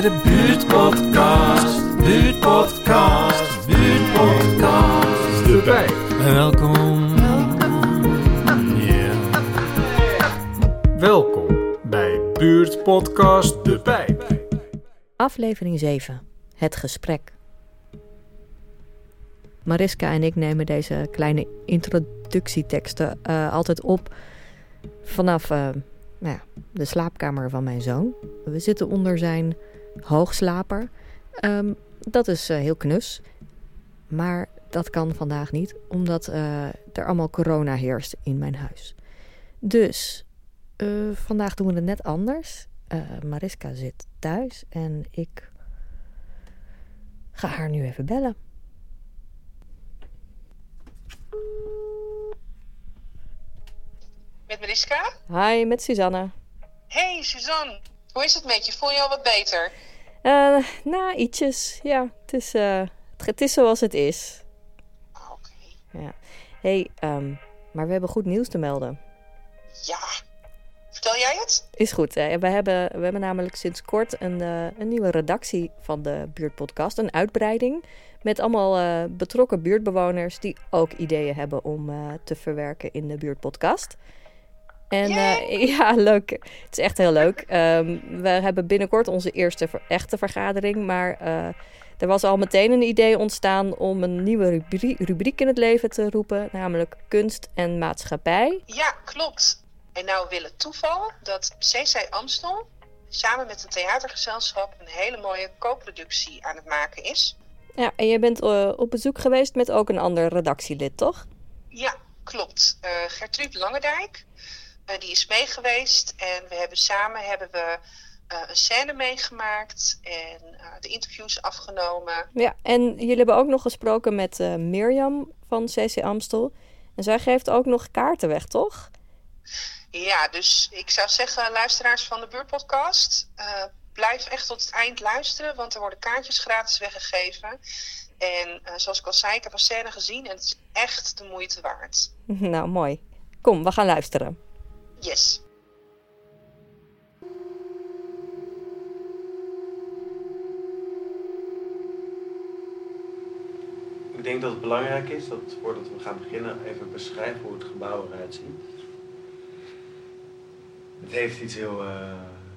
bij de buurtpodcast. Buurtpodcast, buurtpodcast. De Pijp. Welkom. Ja. Welkom bij Buurtpodcast De Pijp. Aflevering 7. Het gesprek. Mariska en ik nemen deze kleine introductieteksten eh, altijd op vanaf eh, nou ja, de slaapkamer van mijn zoon. We zitten onder zijn hoogslaper. Ehm, dat is eh, heel knus. Maar dat kan vandaag niet, omdat eh, er allemaal corona heerst in mijn huis. Dus eh, vandaag doen we het net anders. Mariska zit thuis en ik ga haar nu even bellen. Met Mariska? Hi, met Suzanne. Hey Suzanne, hoe is het met je? Voel je al wat beter? Eh nou, ietsjes. Ja, het is, eh, het, het is zoals het is. Ah, Oké. Ja. hey, ehm, maar we hebben goed nieuws te melden. Ja. Vertel jij het? Is goed. Hè? We, hebben, we hebben namelijk sinds kort een, eh, een nieuwe redactie van de Buurtpodcast. Een uitbreiding met allemaal betrokken buurtbewoners die ook ideeën hebben om te verwerken in de Buurtpodcast. En eh, ja, leuk. Het is echt heel leuk. Ehm, we hebben binnenkort onze eerste ver- echte vergadering. Maar eh, er was al meteen een idee ontstaan om een nieuwe rubrie- rubriek in het leven te roepen. Namelijk kunst en maatschappij. Ja, klopt. En nou wil het toeval dat CC Amstel samen met een theatergezelschap een hele mooie co-productie aan het maken is. Ja, en je bent eh, op bezoek geweest met ook een ander redactielid, toch? Ja, klopt. Gertrude Langendijk, eh, die is mee geweest en we hebben samen hebben we, eh, een scène meegemaakt en eh, de interviews afgenomen. Ja, en jullie hebben ook nog gesproken met Mirjam van CC Amstel. En zij geeft ook nog kaarten weg, toch? Ja, dus ik zou zeggen, luisteraars van de Buurtpodcast, blijf echt tot het eind luisteren, want er worden kaartjes gratis weggegeven. En zoals ik al zei, ik heb een scène gezien en het is echt de moeite waard. nou, mooi. Kom, we gaan luisteren. Yes. Ik denk dat het belangrijk is dat voordat we gaan beginnen even beschrijven hoe het gebouw eruit ziet. Het heeft iets heel eh,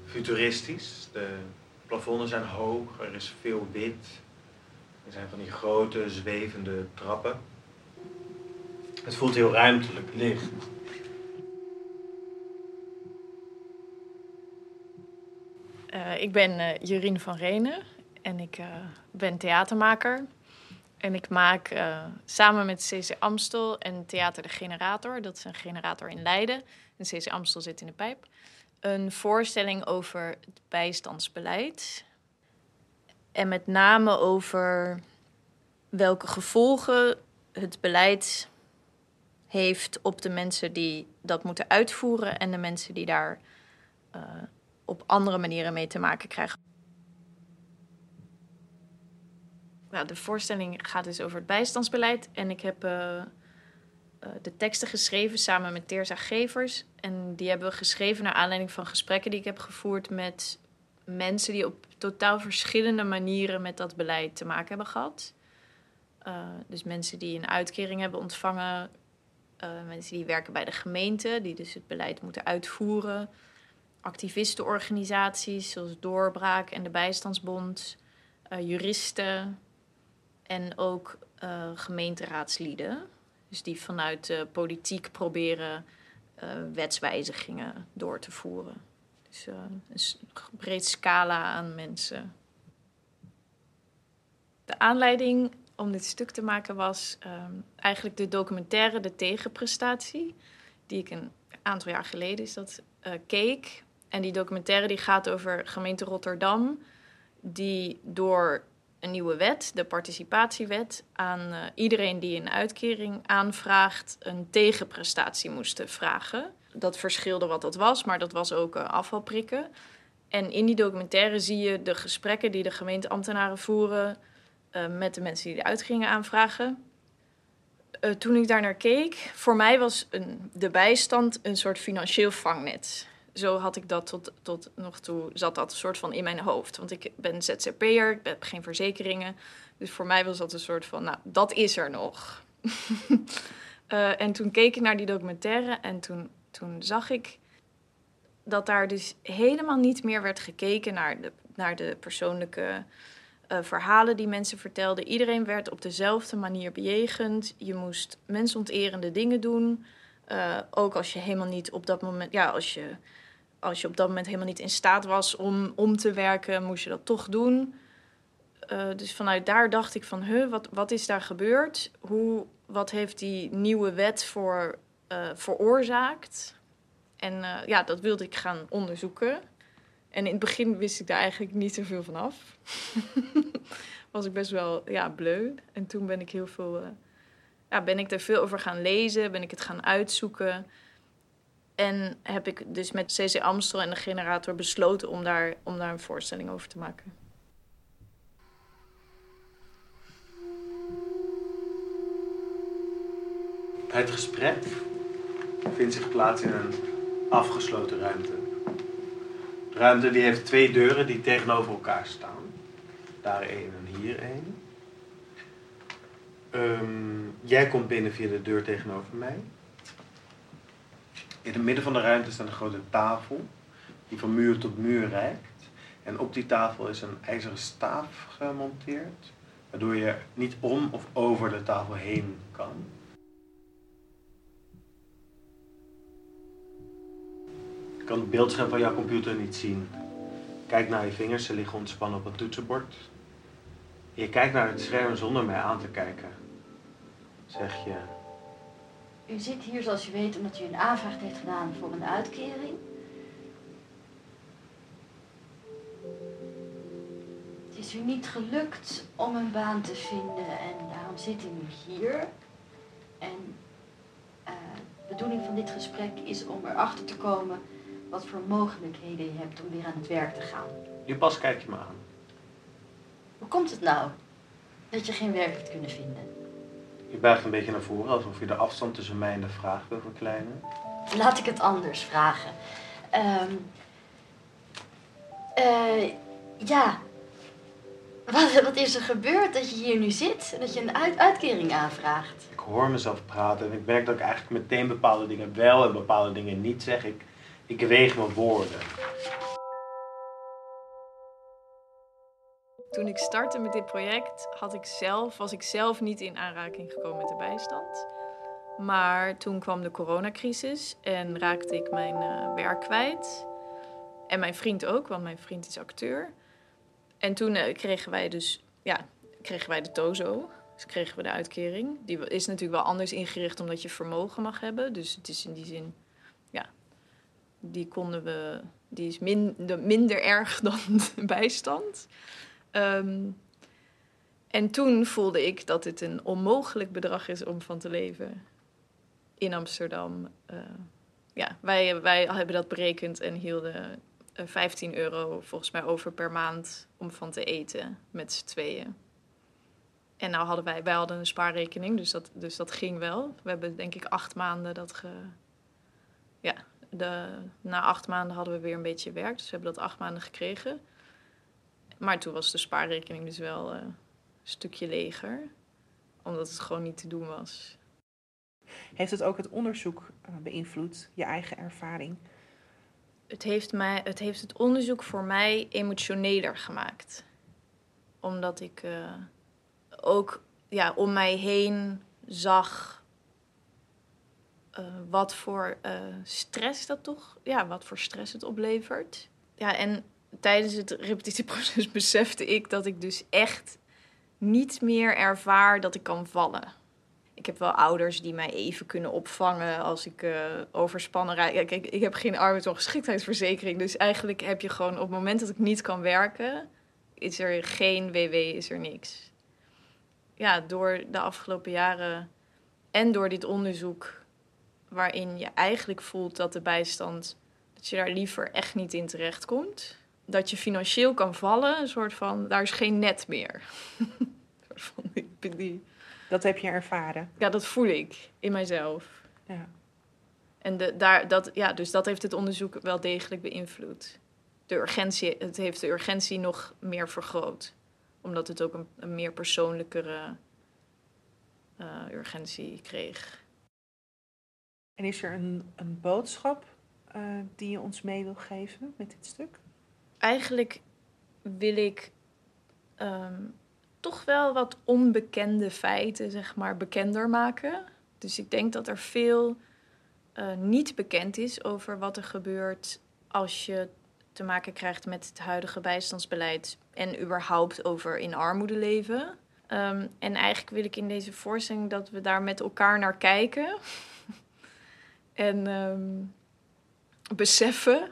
futuristisch. De plafonnen zijn hoog, er is veel wit. Er zijn van die grote zwevende trappen. Het voelt heel ruimtelijk, licht. Eh, ik ben eh Jurien van Renen en ik eh, ben theatermaker. En ik maak samen met CC Amstel en Theater de Generator, dat is een generator in Leiden, en CC Amstel zit in de pijp, een voorstelling over het bijstandsbeleid. En met name over welke gevolgen het beleid heeft op de mensen die dat moeten uitvoeren en de mensen die daar op andere manieren mee te maken krijgen. Nou, de voorstelling gaat dus over het bijstandsbeleid. En ik heb eh, eh, de teksten geschreven samen met Teerza Gevers. En die hebben we geschreven naar aanleiding van gesprekken die ik heb gevoerd met mensen die op totaal verschillende manieren met dat beleid te maken hebben gehad. Eh, dus mensen die een uitkering hebben ontvangen, mensen die werken bij de gemeente, die dus het beleid moeten uitvoeren activistenorganisaties zoals Doorbraak en de Bijstandsbond, eh, juristen en ook gemeenteraadsleden. Dus die vanuit de politiek proberen eh, wetswijzigingen door te voeren. Dus een breed scala aan mensen. De aanleiding om dit stuk te maken was ehm, eigenlijk de documentaire De Tegenprestatie, die ik een aantal jaar geleden is dat, keek. En die documentaire die gaat over gemeente Rotterdam, die door een nieuwe wet, de participatiewet, aan eh, iedereen die een uitkering aanvraagt, een tegenprestatie moesten vragen. Dat verschilde wat dat was, maar dat was ook eh, afvalprikken. En in die documentaire zie je de gesprekken die de gemeenteambtenaren voeren eh, met de mensen die de uitkeringen aanvragen. Toen ik daar naar keek, voor mij was een, de bijstand een soort financieel vangnet. Zo had ik dat tot, tot nog toe, zat dat een soort van in mijn hoofd. Want ik ben ZZP'er, ik heb geen verzekeringen. Dus voor mij was dat een soort van, nou, dat is er nog. Eh, en toen keek ik naar die documentaire en toen, toen zag ik dat daar dus helemaal niet meer werd gekeken naar de, naar de persoonlijke eh, verhalen die mensen vertelden. Iedereen werd op dezelfde manier bejegend. Je moest mensonterende dingen doen. Eh, ook als je helemaal niet op dat moment, ja, als je, als je op dat moment helemaal niet in staat was om, om te werken, moest je dat toch doen. Eh, dus vanuit daar dacht ik van, huh, wat, wat is daar gebeurd? Hoe, wat heeft die nieuwe wet voor, veroorzaakt? En ja, dat wilde ik gaan onderzoeken. En in het begin wist ik daar eigenlijk niet zoveel van af. Was ik best wel ja, bleu. En toen ben ik heel veel. Ja, ben ik er veel over gaan lezen, ben ik het gaan uitzoeken. En heb ik dus met CC Amstel en de generator besloten om daar, om daar een voorstelling over te maken. Het gesprek vindt zich plaats in een afgesloten ruimte ruimte die heeft twee deuren die tegenover elkaar staan. Daar één en hier één. Ehm, jij komt binnen via de deur tegenover mij. In het midden van de ruimte staat een grote tafel die van muur tot muur reikt. En op die tafel is een ijzeren staaf gemonteerd, waardoor je niet om of over de tafel heen kan. kan het beeldscherm van jouw computer niet zien. Kijk naar je vingers, ze liggen ontspannen op het toetsenbord. Je kijkt naar het scherm zonder mij aan te kijken. Zeg je. U zit hier, zoals u weet, omdat u een aanvraag heeft gedaan voor een uitkering. Het is u niet gelukt om een baan te vinden en daarom zit u nu hier. En uh, de bedoeling van dit gesprek is om erachter te komen wat voor mogelijkheden je hebt om weer aan het werk te gaan. Je pas kijk je me aan. Hoe komt het nou dat je geen werk hebt kunnen vinden? Je buigt een beetje naar voren, alsof je de afstand tussen mij en de vraag wil verkleinen. Laat ik het anders vragen. Um, uh, ja, wat, wat, is er gebeurd dat je hier nu zit en dat je een uit, uitkering aanvraagt? Ik hoor mezelf praten en ik merk dat ik eigenlijk meteen bepaalde dingen wel en bepaalde dingen niet zeg. Ik ik weeg mijn woorden. Toen ik startte met dit project, had ik zelf, was ik zelf niet in aanraking gekomen met de bijstand. Maar toen kwam de coronacrisis en raakte ik mijn uh, werk kwijt. En mijn vriend ook, want mijn vriend is acteur. En toen uh, kregen wij dus, ja, kregen wij de TOZO. Dus kregen we de uitkering. Die is natuurlijk wel anders ingericht omdat je vermogen mag hebben. Dus het is in die zin die konden we, die is minder, erg dan bijstand. Ehm, en toen voelde ik dat het een onmogelijk bedrag is om van te leven in Amsterdam. Uh, ja, wij, wij hebben dat berekend en hielden 15 eh, euro volgens mij over per maand om van te eten met z'n tweeën. En nou hadden wij, wij hadden een spaarrekening, dus dat, dus dat ging wel. We hebben denk ik acht maanden dat ge, ja, de, na acht maanden hadden we weer een beetje werk. Dus we hebben dat acht maanden gekregen. Maar toen was de spaarrekening dus wel uh, een stukje leger. Omdat het gewoon niet te doen was. Heeft het ook het onderzoek uh, beïnvloed, je eigen ervaring? Het heeft, mij, het heeft het onderzoek voor mij emotioneler gemaakt. Omdat ik uh, ook ja, om mij heen zag uh, wat voor uh, stress dat toch, ja, wat voor stress het oplevert. Ja, en tijdens het repetitieproces besefte ik dat ik dus echt niet meer ervaar dat ik kan vallen. Ik heb wel ouders die mij even kunnen opvangen als ik uh, overspannen rijd. Kijk, ik, ik heb geen arbeidsongeschiktheidsverzekering. Dus eigenlijk heb je gewoon op het moment dat ik niet kan werken, is er geen WW, is er niks. Ja, door de afgelopen jaren en door dit onderzoek waarin je eigenlijk voelt dat de bijstand, dat je daar liever echt niet in terecht komt. Dat je financieel kan vallen, een soort van, daar is geen net meer. Dat heb je ervaren? Ja, dat voel ik in mijzelf. Ja. En de, daar, dat, ja, dus dat heeft het onderzoek wel degelijk beïnvloed. De urgentie, het heeft de urgentie nog meer vergroot. Omdat het ook een, een meer persoonlijkere eh, urgentie kreeg. En is er een, een boodschap eh, die je ons mee wil geven met dit stuk? Eigenlijk wil ik ehm, toch wel wat onbekende feiten, zeg maar, bekender maken. Dus ik denk dat er veel eh, niet bekend is over wat er gebeurt als je te maken krijgt met het huidige bijstandsbeleid en überhaupt over in armoede leven. Ehm, en eigenlijk wil ik in deze voorstelling dat we daar met elkaar naar kijken en ehm, beseffen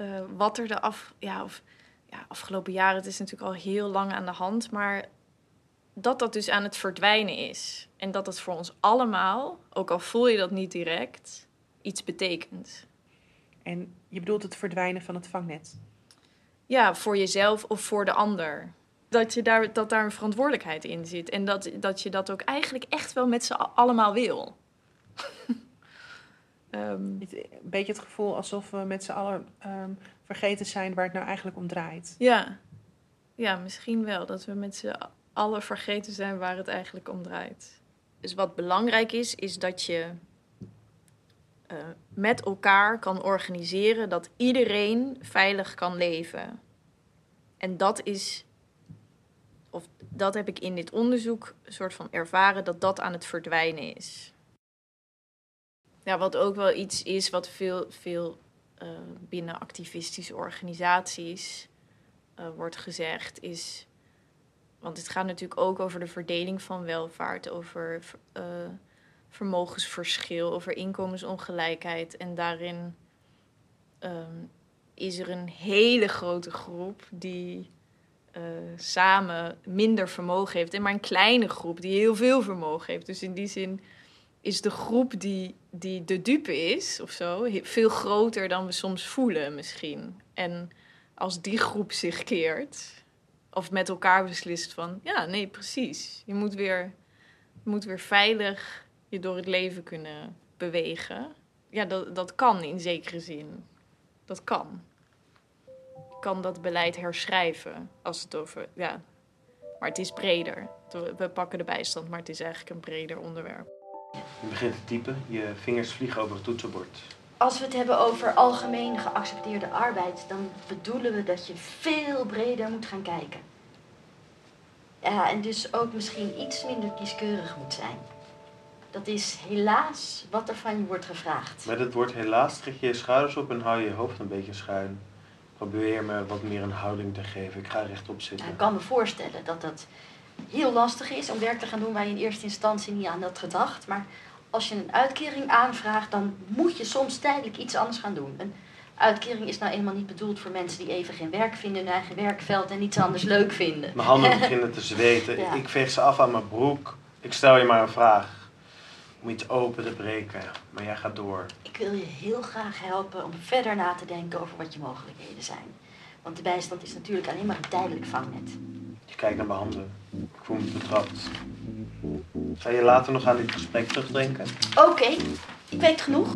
eh, wat er de af, ja, of, ja, afgelopen jaren, het is natuurlijk al heel lang aan de hand, maar dat dat dus aan het verdwijnen is. En dat het voor ons allemaal, ook al voel je dat niet direct, iets betekent. En je bedoelt het verdwijnen van het vangnet. Ja, voor jezelf of voor de ander. Dat, je daar, dat daar een verantwoordelijkheid in zit. En dat, dat je dat ook eigenlijk echt wel met z'n allemaal wil. Ehm, Het- Een beetje het gevoel alsof we met z'n allen ehm, vergeten zijn waar het nou eigenlijk om draait. ja. ja, misschien wel. Dat we met z'n allen vergeten zijn waar het eigenlijk om draait. Dus wat belangrijk is, is dat je eh, met elkaar kan organiseren dat iedereen veilig kan leven. En dat is, of dat heb ik in dit onderzoek een soort van ervaren, dat dat aan het verdwijnen is. Ja, wat ook wel iets is wat veel, veel eh, binnen activistische organisaties eh, wordt gezegd, is. Want het gaat natuurlijk ook over de verdeling van welvaart, over eh, vermogensverschil, over inkomensongelijkheid. En daarin ehm, is er een hele grote groep die samen minder vermogen heeft. En maar een kleine groep die heel veel vermogen heeft. Dus in die zin is de groep die, die de dupe is of zo veel groter dan we soms voelen misschien. En als die groep zich keert, of met elkaar beslist van, ja, nee, precies. Je moet weer, moet weer veilig je door het leven kunnen bewegen. Ja, dat, dat kan in zekere zin. Dat kan. Je kan dat beleid herschrijven als het over, ja. Maar het is breder. We pakken de bijstand, maar het is eigenlijk een breder onderwerp. Je begint te typen, je vingers vliegen over het toetsenbord. Als we het hebben over algemeen geaccepteerde arbeid, dan bedoelen we dat je veel breder moet gaan kijken. Ja, en dus ook misschien iets minder kieskeurig moet zijn. Dat is helaas wat er van je wordt gevraagd. Met het woord helaas trek je je schouders op en hou je je hoofd een beetje schuin. Probeer me wat meer een houding te geven. Ik ga rechtop zitten. ik kan me voorstellen dat dat heel lastig is om werk te gaan doen waar je in eerste instantie niet aan had gedacht. Maar als je een uitkering aanvraagt, dan moet je soms tijdelijk iets anders gaan doen. Een uitkering is nou eenmaal niet bedoeld voor mensen die even geen werk vinden in hun eigen werkveld en iets anders leuk vinden. Mijn handen beginnen te zweten. Ja. Ik veeg ze af aan mijn broek. Ik stel je maar een vraag. Om iets open te breken. Maar jij gaat door. Ik wil je heel graag helpen om verder na te denken over wat je mogelijkheden zijn. Want de bijstand is natuurlijk alleen maar een tijdelijk vangnet. Je kijkt naar mijn handen. Ik voel me betrapt. Zou je later nog aan dit gesprek terugdenken? Oké, ik weet genoeg.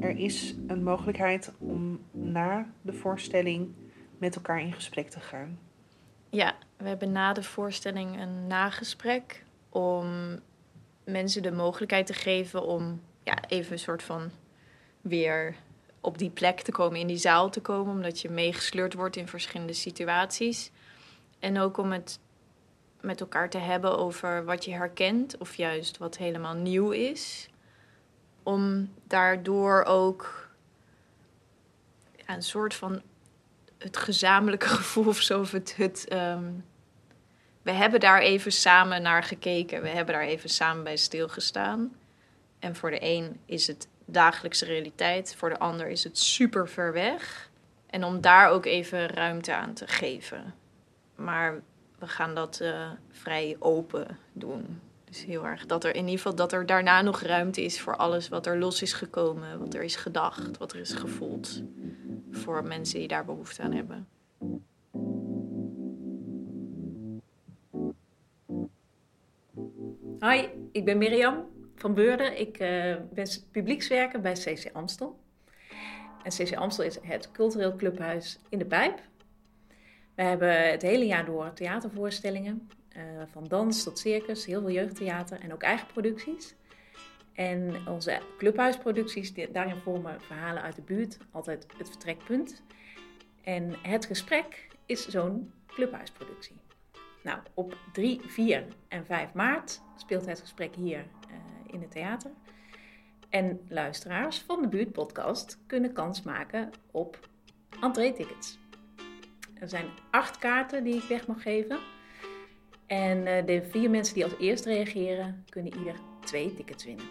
Er is een mogelijkheid om na de voorstelling met elkaar in gesprek te gaan. Ja, we hebben na de voorstelling een nagesprek om mensen de mogelijkheid te geven om ja, even een soort van weer op die plek te komen, in die zaal te komen, omdat je meegesleurd wordt in verschillende situaties. En ook om het met elkaar te hebben over wat je herkent of juist wat helemaal nieuw is. Om daardoor ook een soort van het gezamenlijke gevoel of zo. Of het, het, ehm, we hebben daar even samen naar gekeken. We hebben daar even samen bij stilgestaan. En voor de een is het dagelijkse realiteit. Voor de ander is het super ver weg. En om daar ook even ruimte aan te geven. Maar we gaan dat eh, vrij open doen. Dus heel erg dat er in ieder geval dat er daarna nog ruimte is voor alles wat er los is gekomen, wat er is gedacht, wat er is gevoeld. Voor mensen die daar behoefte aan hebben. Hi, ik ben Mirjam. Van Beurden. Ik eh, ben publiekswerker bij CC Amstel. En CC Amstel is het cultureel clubhuis in de Pijp. We hebben het hele jaar door theatervoorstellingen. eh, van dans tot circus, heel veel jeugdtheater en ook eigen producties. En onze clubhuisproducties, daarin vormen verhalen uit de buurt altijd het vertrekpunt. En het gesprek is zo'n clubhuisproductie. Nou, op 3, 4 en 5 maart speelt het gesprek hier eh, in het theater. En luisteraars van de buurtpodcast kunnen kans maken op entree-tickets. Er zijn acht kaarten die ik weg mag geven. En eh, de vier mensen die als eerst reageren, kunnen ieder twee tickets winnen.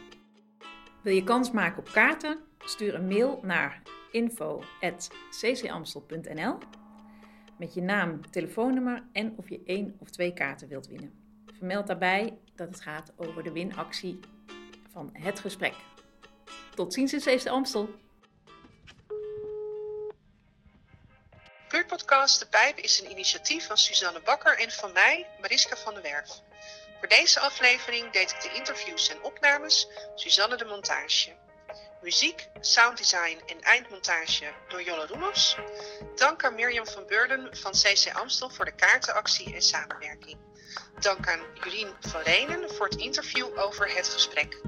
Wil je kans maken op kaarten? Stuur een mail naar info.ccamstel.nl met je naam, telefoonnummer en of je één of twee kaarten wilt winnen. Vermeld daarbij dat het gaat over de winactie van het gesprek. Tot ziens in Zeefde Amstel. Buurtpodcast De Pijp is een initiatief van Suzanne Bakker en van mij, Mariska van der Werf. Voor deze aflevering deed ik de interviews en opnames, Suzanne de montage. Muziek, sounddesign en eindmontage door Jolle Roelofs. Dank aan Mirjam van Beurden van CC Amstel voor de kaartenactie en samenwerking. Dank aan Jurien van Renen voor het interview over het gesprek.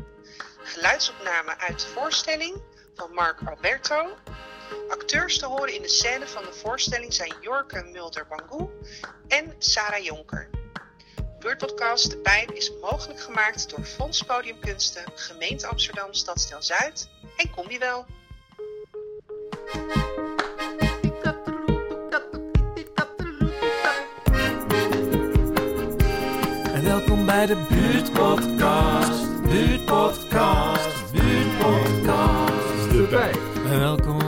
Geluidsopname uit de voorstelling van Mark Alberto. Acteurs te horen in de scène van de voorstelling zijn Jorke Mulder-Bangoe en Sarah Jonker. Buurtpodcast De Pijp is mogelijk gemaakt door Fonds Podiumkunsten, Gemeente Amsterdam Stadsdeel Zuid en Combiwel. En welkom bij de buurtpodcast. Buurtpodcast. Buurtpodcast. De Pijp. En welkom